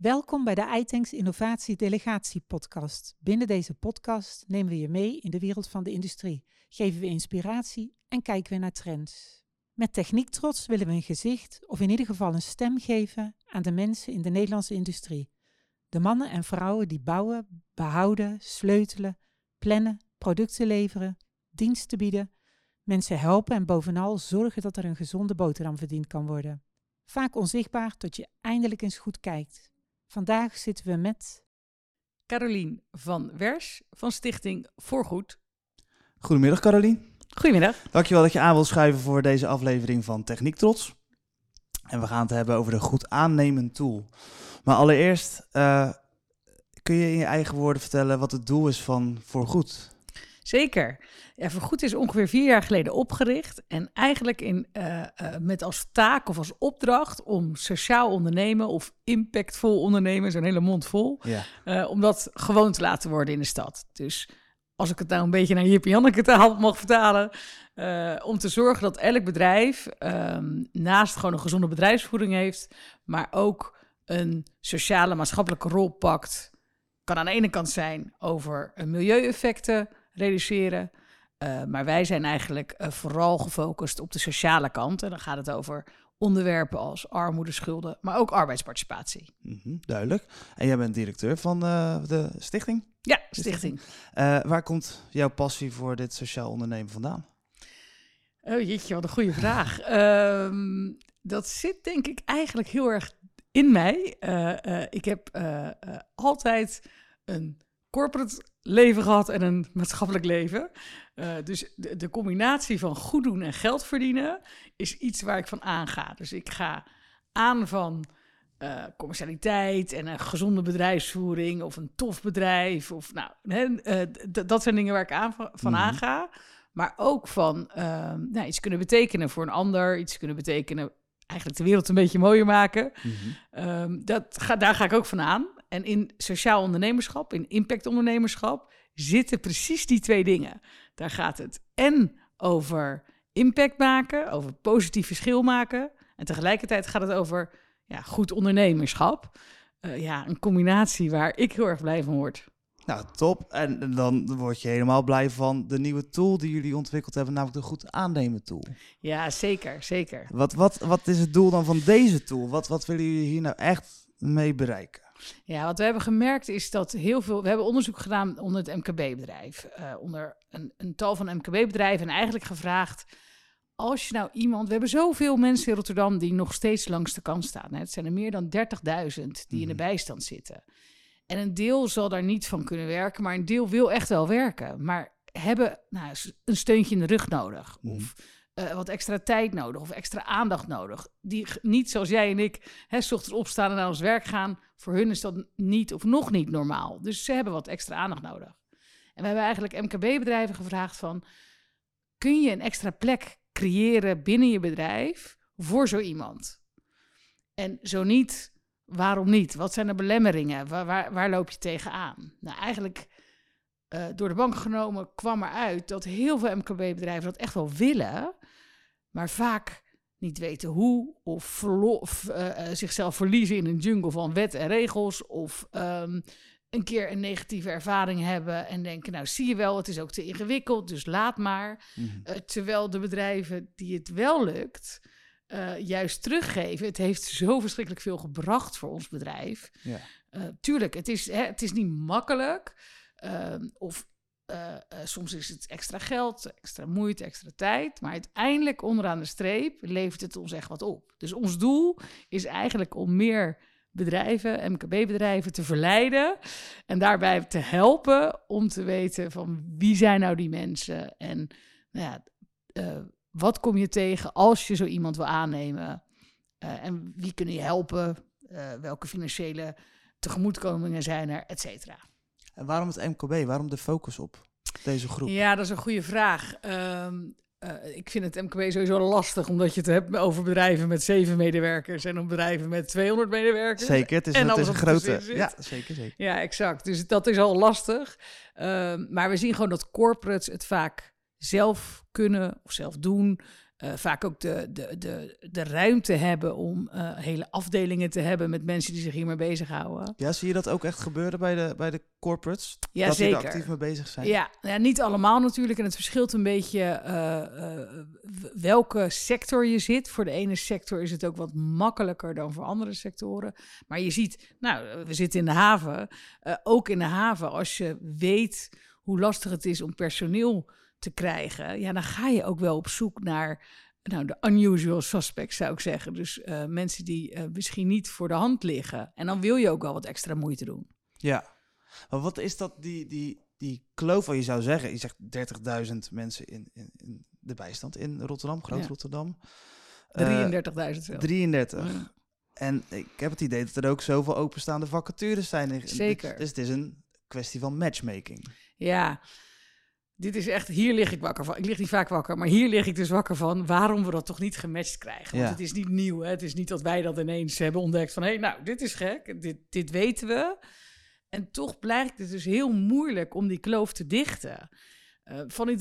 Welkom bij de iTanks Innovatie Delegatie Podcast. Binnen deze podcast nemen we je mee in de wereld van de industrie, geven we inspiratie en kijken we naar trends. Met Techniek Trots willen we een gezicht of in ieder geval een stem geven aan de mensen in de Nederlandse industrie. De mannen en vrouwen die bouwen, behouden, sleutelen, plannen, producten leveren, diensten bieden, mensen helpen en bovenal zorgen dat er een gezonde boterham verdiend kan worden. Vaak onzichtbaar tot je eindelijk eens goed kijkt. Vandaag zitten we met Carolien van Wers van Stichting Voorgoed. Goedemiddag Carolien. Goedemiddag. Dankjewel dat je aan wilt schuiven voor deze aflevering van Techniek Trots. En we gaan het hebben over de goed aannemen tool. Maar allereerst, uh, kun je in je eigen woorden vertellen wat het doel is van Voorgoed? Zeker. Ja, Vergoed is ongeveer vier jaar geleden opgericht. En eigenlijk in, uh, uh, met als taak of als opdracht om sociaal ondernemen of impactvol ondernemen, zo'n hele mond vol, ja. uh, om dat gewoon te laten worden in de stad. Dus als ik het nou een beetje naar Jip Janneke taal mag vertalen, om te zorgen dat elk bedrijf ehm, naast gewoon een gezonde bedrijfsvoering heeft, maar ook een sociale maatschappelijke rol pakt. Kan aan de ene kant zijn over milieueffecten reduceren. Uh, maar wij zijn eigenlijk uh, vooral gefocust op de sociale kant. En dan gaat het over onderwerpen als armoede, schulden, maar ook arbeidsparticipatie. Mm -hmm, duidelijk. En jij bent directeur van uh, de stichting? Ja, stichting. waar komt jouw passie voor dit sociaal ondernemen vandaan? Oh jeetje, wat een goede vraag. um, dat zit denk ik eigenlijk heel erg in mij. ik heb altijd een corporate leven gehad en een maatschappelijk leven. Uh, dus de, de, combinatie van goed doen en geld verdienen is iets waar ik van aanga. Dus ik ga aan van uh, commercialiteit en een gezonde bedrijfsvoering of een tof bedrijf. Of, nou, hè, uh, dat zijn dingen waar ik aan, van mm aanga. Maar ook van nou, iets kunnen betekenen voor een ander, iets kunnen betekenen eigenlijk de wereld een beetje mooier maken. Mm -hmm. um, dat ga, daar ga ik ook van aan. En in sociaal ondernemerschap, in impactondernemerschap, zitten precies die twee dingen. Daar gaat het en over impact maken, over positief verschil maken. En tegelijkertijd gaat het over ja, goed ondernemerschap. Uh, ja, een combinatie waar ik heel erg blij van word. Nou, top. En dan word je helemaal blij van de nieuwe tool die jullie ontwikkeld hebben, namelijk de goed aannemen tool. Ja, zeker, zeker. Wat, wat, wat is het doel dan van deze tool? Wat, wat willen jullie hier nou echt mee bereiken? Ja, wat we hebben gemerkt is dat heel veel. We hebben onderzoek gedaan onder het MKB-bedrijf. Uh, onder een, een tal van MKB-bedrijven. En eigenlijk gevraagd. Als je nou iemand. We hebben zoveel mensen in Rotterdam die nog steeds langs de kant staan. Hè. Het zijn er meer dan 30.000 die mm. in de mhm. bijstand zitten. En een deel zal daar niet van kunnen werken, maar een deel wil echt wel werken. Maar hebben nou, een steuntje in de rug nodig. Mm. Of uh, wat extra tijd nodig of extra aandacht nodig. Die niet zoals jij en ik, hè, s ochtends opstaan en naar ons werk gaan. Voor hun is dat niet of nog niet normaal. Dus ze hebben wat extra aandacht nodig. En we hebben eigenlijk MKB-bedrijven gevraagd van... kun je een extra plek creëren binnen je bedrijf voor zo iemand? En zo niet, waarom niet? Wat zijn de belemmeringen? Waar, waar, loop je tegenaan? Nou, eigenlijk uh, door de bank genomen kwam eruit dat heel veel MKB-bedrijven dat echt wel willen maar vaak niet weten hoe of, of uh, zichzelf verliezen in een jungle van wet en regels of um, een keer een negatieve ervaring hebben en denken, nou zie je wel, het is ook te ingewikkeld, dus laat maar. -hmm. uh, terwijl de bedrijven die het wel lukt, juist teruggeven. Het heeft zo verschrikkelijk veel gebracht voor ons bedrijf. Ja. tuurlijk, het is, hè, het is niet makkelijk. Ehm, of uh, uh, soms is het extra geld, extra moeite, extra tijd. Maar uiteindelijk onderaan de streep levert het ons echt wat op. Dus ons doel is eigenlijk om meer bedrijven, MKB-bedrijven, te verleiden. En daarbij te helpen om te weten van wie zijn nou die mensen. En nou ja, uh, wat kom je tegen als je zo iemand wil aannemen. en wie kunnen je helpen. welke financiële tegemoetkomingen zijn er, et cetera. En waarom het MKB? Waarom de focus op deze groep? Ja, dat is een goede vraag. Um, uh, ik vind het MKB sowieso lastig, omdat je het hebt over bedrijven met zeven medewerkers en om bedrijven met 200 medewerkers. Zeker, het is, en het is een grote. Ja, zeker, zeker. Ja, exact. Dus dat is al lastig. Um, maar we zien gewoon dat corporates het vaak zelf kunnen of zelf doen. Eh, vaak ook de, de, de, de ruimte hebben om eh, hele afdelingen te hebben met mensen die zich hiermee bezighouden. Ja, zie je dat ook echt gebeuren bij de, bij de corporates? Ja, dat die zeker. er actief mee bezig zijn? Ja, ja, niet allemaal natuurlijk. En het verschilt een beetje eh, welke sector je zit. Voor de ene sector is het ook wat makkelijker dan voor andere sectoren. Maar je ziet, nou, we zitten in de haven. Ook in de haven, als je weet hoe lastig het is om personeel te krijgen, ja, dan ga je ook wel op zoek naar nou, de unusual suspects, zou ik zeggen. Dus eh, mensen die eh, misschien niet voor de hand liggen. En dan wil je ook wel wat extra moeite doen. Ja. Maar wat is dat, die, die, die kloof wat je zou zeggen? Je zegt 30.000 mensen in, in, in de bijstand in Rotterdam, Groot Ja. Rotterdam. Eh, 33.000 zelfs. 33. Ja. En ik heb het idee dat er ook zoveel openstaande vacatures zijn. in- Zeker. Dus het is een kwestie van matchmaking. Ja, dit is echt, hier lig ik wakker van. Ik lig niet vaak wakker, maar hier lig ik dus wakker van waarom we dat toch niet gematcht krijgen. Want Ja. het is niet nieuw, hè? het is niet dat wij dat ineens hebben ontdekt van hé, hey, nou, dit is gek, dit, dit weten we. En toch blijkt het dus heel moeilijk om die kloof te dichten. Eh, van die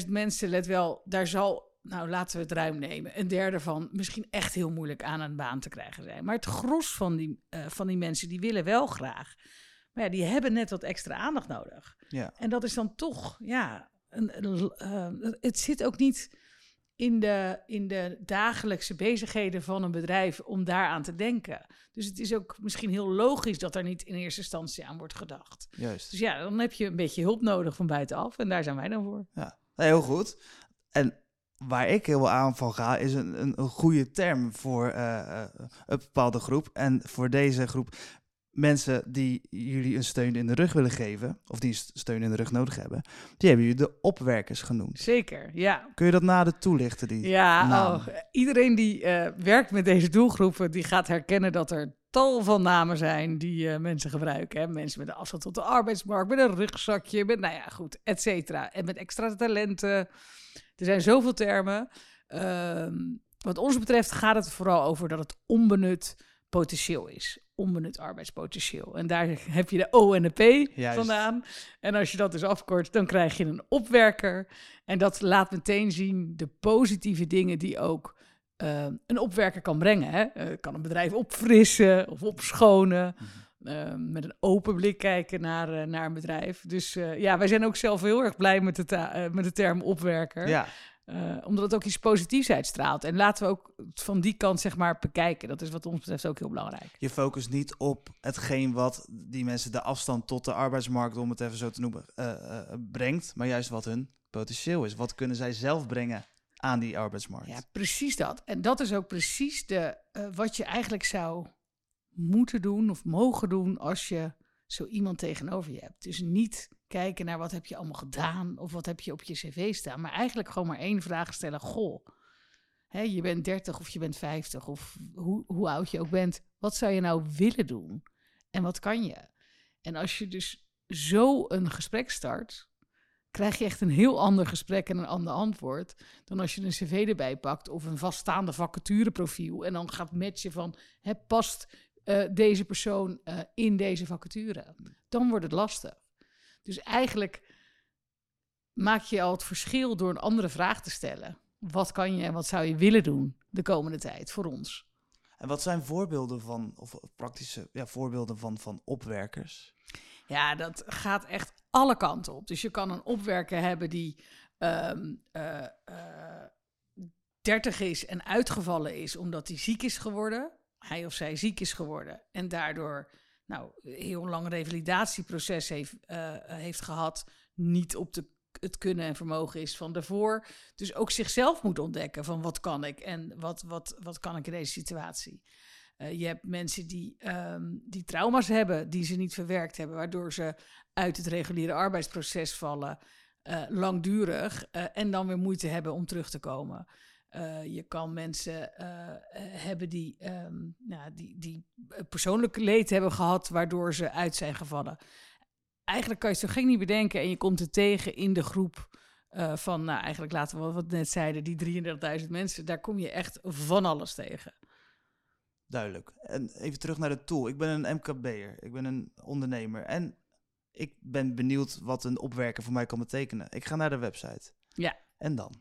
33.000 mensen, let wel, daar zal, nou laten we het ruim nemen, een derde van misschien echt heel moeilijk aan een baan te krijgen zijn. Maar het gros van die, eh, van die mensen, die willen wel graag. Maar ja, die hebben net wat extra aandacht nodig. Ja. En dat is dan toch, ja, een, een, eh, het zit ook niet in de, in de dagelijkse bezigheden van een bedrijf om daaraan te denken. Dus het is ook misschien heel logisch dat er niet in eerste instantie aan wordt gedacht. Juist. Dus ja, dan heb je een beetje hulp nodig van buitenaf en daar zijn wij dan voor. Ja, heel goed. En waar ik heel aan van ga, is een, een, een goede term voor eh, eh, een bepaalde groep. En voor deze groep mensen die jullie een steun in de rug willen geven, of die st- steun in de rug nodig hebben, die hebben jullie de opwerkers genoemd. Zeker, ja. Kun je dat nader toelichten? Die Ja, oh, iedereen die eh, werkt met deze doelgroepen, die gaat herkennen dat er tal van namen zijn die eh, mensen gebruiken. Hè? Mensen met een afstand tot de arbeidsmarkt, met een rugzakje, met, nou ja, goed, et cetera. En met extra talenten. Er zijn zoveel termen. Ehm, wat ons betreft gaat het vooral over dat het onbenut potentieel is. Onbenut arbeidspotentieel. En daar heb je de O en de P Juist. vandaan. En als je dat dus afkort, dan krijg je een opwerker. En dat laat meteen zien de positieve dingen die ook eh, een opwerker kan brengen. Hè? Eh, kan een bedrijf opfrissen of opschonen. eh, met een open blik kijken naar, naar een bedrijf. Dus ja, wij zijn ook zelf heel erg blij met de, met de term opwerker. Ja, Eh, omdat het ook iets positiefs uitstraalt. En laten we ook van die kant zeg maar bekijken. Dat is wat ons betreft ook heel belangrijk. je focust niet op hetgeen wat die mensen de afstand tot de arbeidsmarkt, om het even zo te noemen, eh, eh, brengt, maar juist wat hun potentieel is. Wat kunnen zij zelf brengen aan die arbeidsmarkt? Ja, precies dat. En dat is ook precies de, wat je eigenlijk zou moeten doen of mogen doen als je zo iemand tegenover je hebt. Dus niet kijken naar wat heb je allemaal gedaan of wat heb je op je cv staan, maar eigenlijk gewoon maar één vraag stellen. Goh, hè, je bent 30 of je bent 50 of hoe, hoe oud je ook bent. Wat zou je nou willen doen en wat kan je? En als je dus zo een gesprek start, krijg je echt een heel ander gesprek en een ander antwoord dan als je een cv erbij pakt of een vaststaande vacatureprofiel en dan gaat matchen van hè, past eh, deze persoon eh, in deze vacature. Dan wordt het lastig. Dus eigenlijk maak je al het verschil door een andere vraag te stellen. Wat kan je en wat zou je willen doen de komende tijd voor ons? En wat zijn voorbeelden van, of praktische ja, voorbeelden van, van opwerkers? Ja, dat gaat echt alle kanten op. Dus je kan een opwerker hebben die ehm, eh, eh, 30 is en uitgevallen is omdat hij ziek is geworden. Hij of zij ziek is geworden en daardoor nou, heel lang revalidatieproces heeft, eh, heeft gehad. Niet op de, het kunnen en vermogen is van daarvoor. Dus ook zichzelf moet ontdekken van wat kan ik en wat, wat, wat kan ik in deze situatie. Eh, je hebt mensen die, ehm, die trauma's hebben, die ze niet verwerkt hebben, waardoor ze uit het reguliere arbeidsproces vallen, eh, langdurig, en dan weer moeite hebben om terug te komen. Eh, je kan mensen eh, eh, hebben die, ehm, nou, die, die persoonlijk leed hebben gehad, waardoor ze uit zijn gevallen. Eigenlijk kan je het zo gek niet bedenken en je komt het tegen in de groep van, nou eigenlijk laten we wat we net zeiden, die 33.000 mensen, daar kom je echt van alles tegen. Duidelijk. En even terug naar de tool. Ik ben een MKB'er. Ik ben een ondernemer. En ik ben benieuwd wat een opwerker voor mij kan betekenen. Ik ga naar de website. Ja. En dan?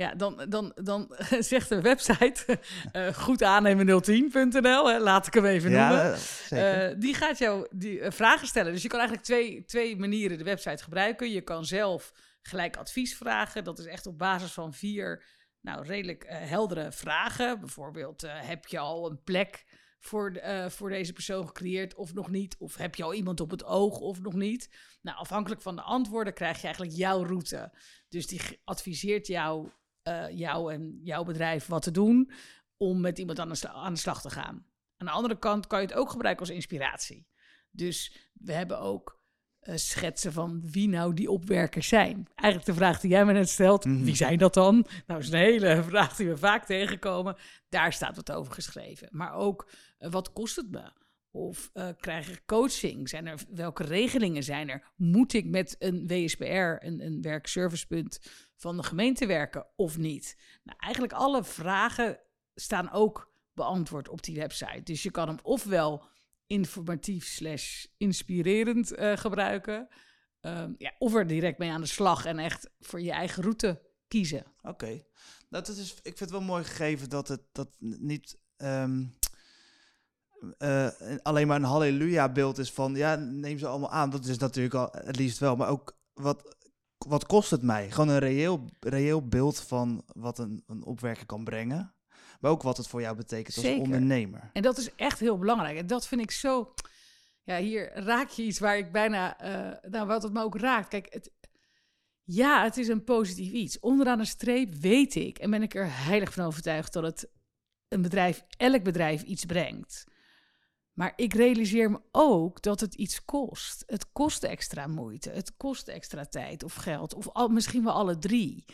Ja, dan, dan, dan zegt de website uh, goedaannemen010.nl, laat ik hem even noemen. Ja. Uh, die gaat jou die, uh, vragen stellen. Dus je kan eigenlijk twee, twee manieren de website gebruiken. Je kan zelf gelijk advies vragen. Dat is echt op basis van vier nou, redelijk heldere vragen. Bijvoorbeeld, heb je al een plek voor, uh, voor deze persoon gecreëerd of nog niet? Of heb je al iemand op het oog of nog niet? Nou, afhankelijk van de antwoorden krijg je eigenlijk jouw route. Dus die adviseert jou, uh, jou en jouw bedrijf wat te doen om met iemand aan de, aan de slag te gaan. Aan de andere kant kan je het ook gebruiken als inspiratie. Dus we hebben ook uh, schetsen van wie nou die opwerkers zijn. Eigenlijk de vraag die jij me net stelt, Mhm. wie zijn dat dan? Nou, is een hele vraag die we vaak tegenkomen. Daar staat wat over geschreven. Maar ook, uh, wat kost het me? Of uh, krijg ik coaching? Zijn er, welke regelingen zijn er? Moet ik met een WSPR, een, een werkservicepunt van de gemeente werken of niet? Nou, eigenlijk alle vragen staan ook beantwoord op die website. Dus je kan hem ofwel informatief slash inspirerend uh, gebruiken. Um, ja, of er direct mee aan de slag en echt voor je eigen route kiezen. Oké. Dat is, ik vind het wel mooi gegeven dat het dat niet um, uh, alleen maar een halleluja beeld is van ja, neem ze allemaal aan. Dat is natuurlijk al het liefst wel. Maar ook wat, wat kost het mij? Gewoon een reëel, reëel beeld van wat een, een opwerker kan brengen. Maar ook wat het voor jou betekent als Zeker. ondernemer. En dat is echt heel belangrijk. En dat vind ik zo. Ja, hier raak je iets waar ik bijna. Uh, nou, wat het me ook raakt. Kijk, het, ja, het is een positief iets. Onderaan een streep weet ik en ben ik er heilig van overtuigd dat het een bedrijf, elk bedrijf, iets brengt. Maar ik realiseer me ook dat het iets kost. Het kost extra moeite, het kost extra tijd of geld, of al, misschien wel alle drie.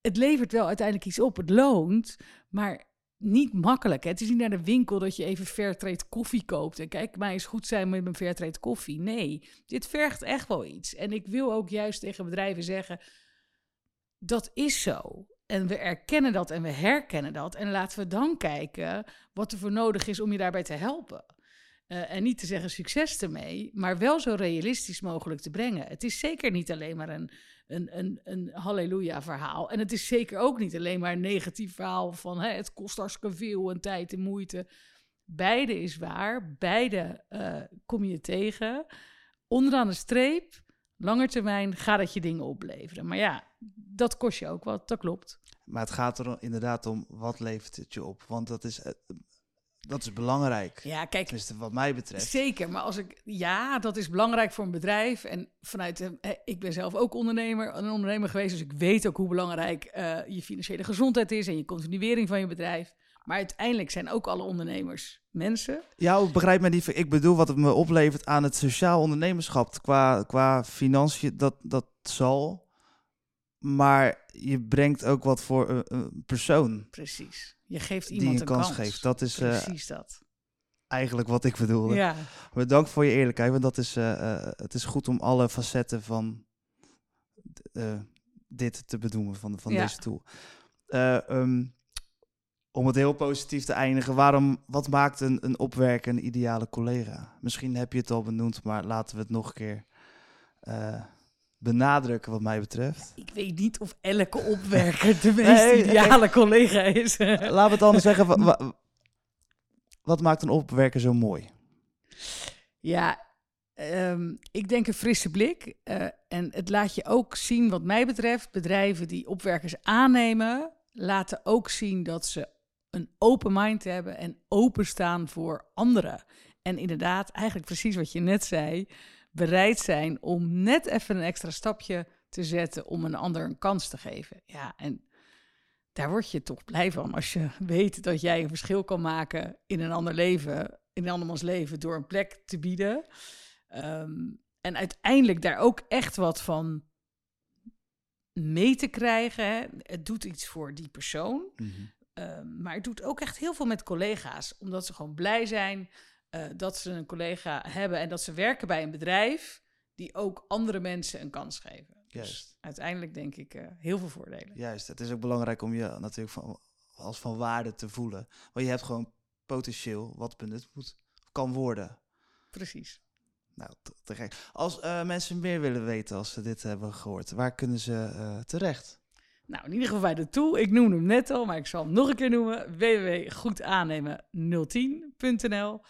Het levert wel uiteindelijk iets op, het loont, maar niet makkelijk. Het is niet naar de winkel dat je even Fairtrade koffie koopt. En kijk, mij is goed zijn met mijn Fairtrade koffie. Nee, dit vergt echt wel iets. En ik wil ook juist tegen bedrijven zeggen, dat is zo. En we erkennen dat en we herkennen dat. En laten we dan kijken wat er voor nodig is om je daarbij te helpen. Uh, en niet te zeggen succes ermee, maar wel zo realistisch mogelijk te brengen. Het is zeker niet alleen maar een, een, een, een halleluja-verhaal. En het is zeker ook niet alleen maar een negatief verhaal van hè, het kost hartstikke veel en tijd en moeite. Beide is waar, beide uh, kom je tegen. Onderaan de streep, langer termijn, gaat het je dingen opleveren. Maar ja, dat kost je ook wat, dat klopt. Maar het gaat er inderdaad om, wat levert het je op? Want dat is... Dat is belangrijk. Ja, kijk. Tenminste, wat mij betreft. Zeker, maar als ik. Ja, dat is belangrijk voor een bedrijf. En vanuit. Eh, ik ben zelf ook ondernemer, een ondernemer geweest. Dus ik weet ook hoe belangrijk uh, je financiële gezondheid is. En je continuering van je bedrijf. Maar uiteindelijk zijn ook alle ondernemers mensen. Ja, begrijp me niet. Ik bedoel, wat het me oplevert aan het sociaal ondernemerschap. Qua, qua financiën, dat, dat zal. Maar je brengt ook wat voor een, een persoon. Precies. Je geeft iemand die een, kans, kans, geeft. Dat is precies uh, dat. Eigenlijk wat ik bedoelde. Ja. Dank voor je eerlijkheid, want dat is, uh, uh, het is goed om alle facetten van uh, dit te bedoelen van, van Ja. deze tool. Um, om het heel positief te eindigen, waarom, wat maakt een, een opwerker een ideale collega? Misschien heb je het al benoemd, maar laten we het nog een keer benadrukken wat mij betreft. Ik weet niet of elke opwerker de meest Nee, ideale collega is. Laten we het anders zeggen. Wa, wa, wat maakt een opwerker zo mooi? Ja, um, ik denk een frisse blik. Uh, en het laat je ook zien, wat mij betreft, bedrijven die opwerkers aannemen, laten ook zien dat ze een open mind hebben en openstaan voor anderen. En inderdaad, eigenlijk precies wat je net zei, bereid zijn om net even een extra stapje te zetten om een ander een kans te geven. Ja, en daar word je toch blij van als je weet dat jij een verschil kan maken in een ander leven, in een andermans leven, door een plek te bieden. Um, en uiteindelijk daar ook echt wat van mee te krijgen. Hè. Het doet iets voor die persoon. Mm -hmm. Um, maar het doet ook echt heel veel met collega's, omdat ze gewoon blij zijn uh, dat ze een collega hebben en dat ze werken bij een bedrijf die ook andere mensen een kans geven. Juist. Dus uiteindelijk denk ik uh, heel veel voordelen. Juist, het is ook belangrijk om je natuurlijk van, als van waarde te voelen. Want je hebt gewoon potentieel wat benut moet, kan worden. Precies. Nou, te, te gek. Als uh, mensen meer willen weten als ze dit hebben gehoord, waar kunnen ze terecht? Nou, in ieder geval bij de tool. Ik noemde hem net al, maar ik zal hem nog een keer noemen. www.goedaannemen010.nl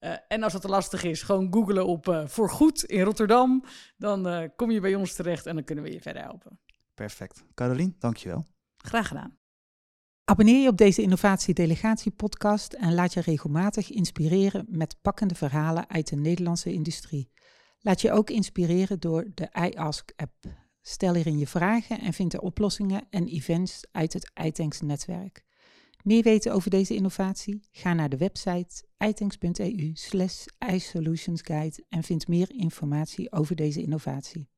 uh, En als dat te lastig is, gewoon googlen op uh, voorgoed in Rotterdam. Dan uh, kom je bij ons terecht en dan kunnen we je verder helpen. Perfect. Carolien, dankjewel. Graag gedaan. Abonneer je op deze Innovatie Delegatie podcast en laat je regelmatig inspireren met pakkende verhalen uit de Nederlandse industrie. Laat je ook inspireren door de iAsk-app. Stel hierin je vragen en vind de oplossingen en events uit het iTanks netwerk. Meer weten over deze innovatie? Ga naar de website itanks.eu slash isolutionsguide en vind meer informatie over deze innovatie.